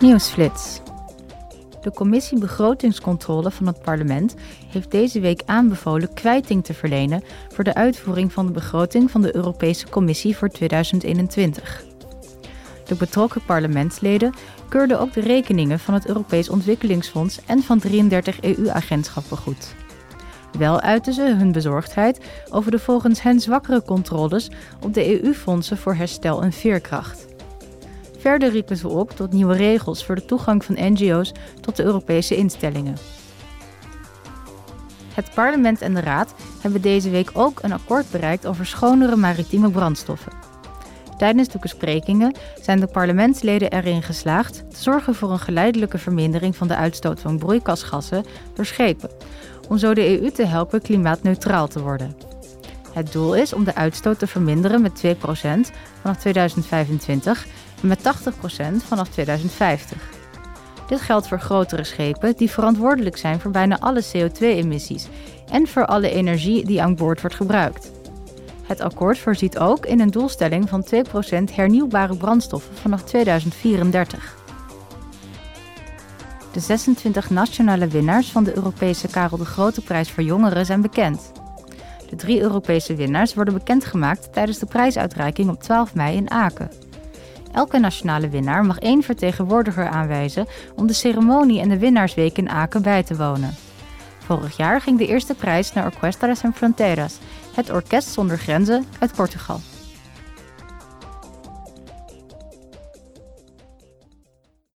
Nieuwsflits. De Commissie Begrotingscontrole van het parlement heeft deze week aanbevolen kwijting te verlenen voor de uitvoering van de begroting van de Europese Commissie voor 2021. De betrokken parlementsleden keurden ook de rekeningen van het Europees Ontwikkelingsfonds en van 33 EU-agentschappen goed. Wel uiten ze hun bezorgdheid over de volgens hen zwakkere controles op de EU-fondsen voor herstel en veerkracht. Verder riepen ze op tot nieuwe regels voor de toegang van NGO's tot de Europese instellingen. Het parlement en de raad hebben deze week ook een akkoord bereikt over schonere maritieme brandstoffen. Tijdens de besprekingen zijn de parlementsleden erin geslaagd te zorgen voor een geleidelijke vermindering van de uitstoot van broeikasgassen door schepen, om zo de EU te helpen klimaatneutraal te worden. Het doel is om de uitstoot te verminderen met 2% vanaf 2025 en met 80% vanaf 2050. Dit geldt voor grotere schepen die verantwoordelijk zijn voor bijna alle CO2-emissies en voor alle energie die aan boord wordt gebruikt. Het akkoord voorziet ook in een doelstelling van 2% hernieuwbare brandstoffen vanaf 2034. De 26 nationale winnaars van de Europese Karel de Grote Prijs voor Jongeren zijn bekend. De drie Europese winnaars worden bekendgemaakt tijdens de prijsuitreiking op 12 mei in Aken. Elke nationale winnaar mag één vertegenwoordiger aanwijzen om de ceremonie en de winnaarsweek in Aken bij te wonen. Vorig jaar ging de eerste prijs naar Orquestra Sem Fronteiras, het orkest zonder grenzen uit Portugal.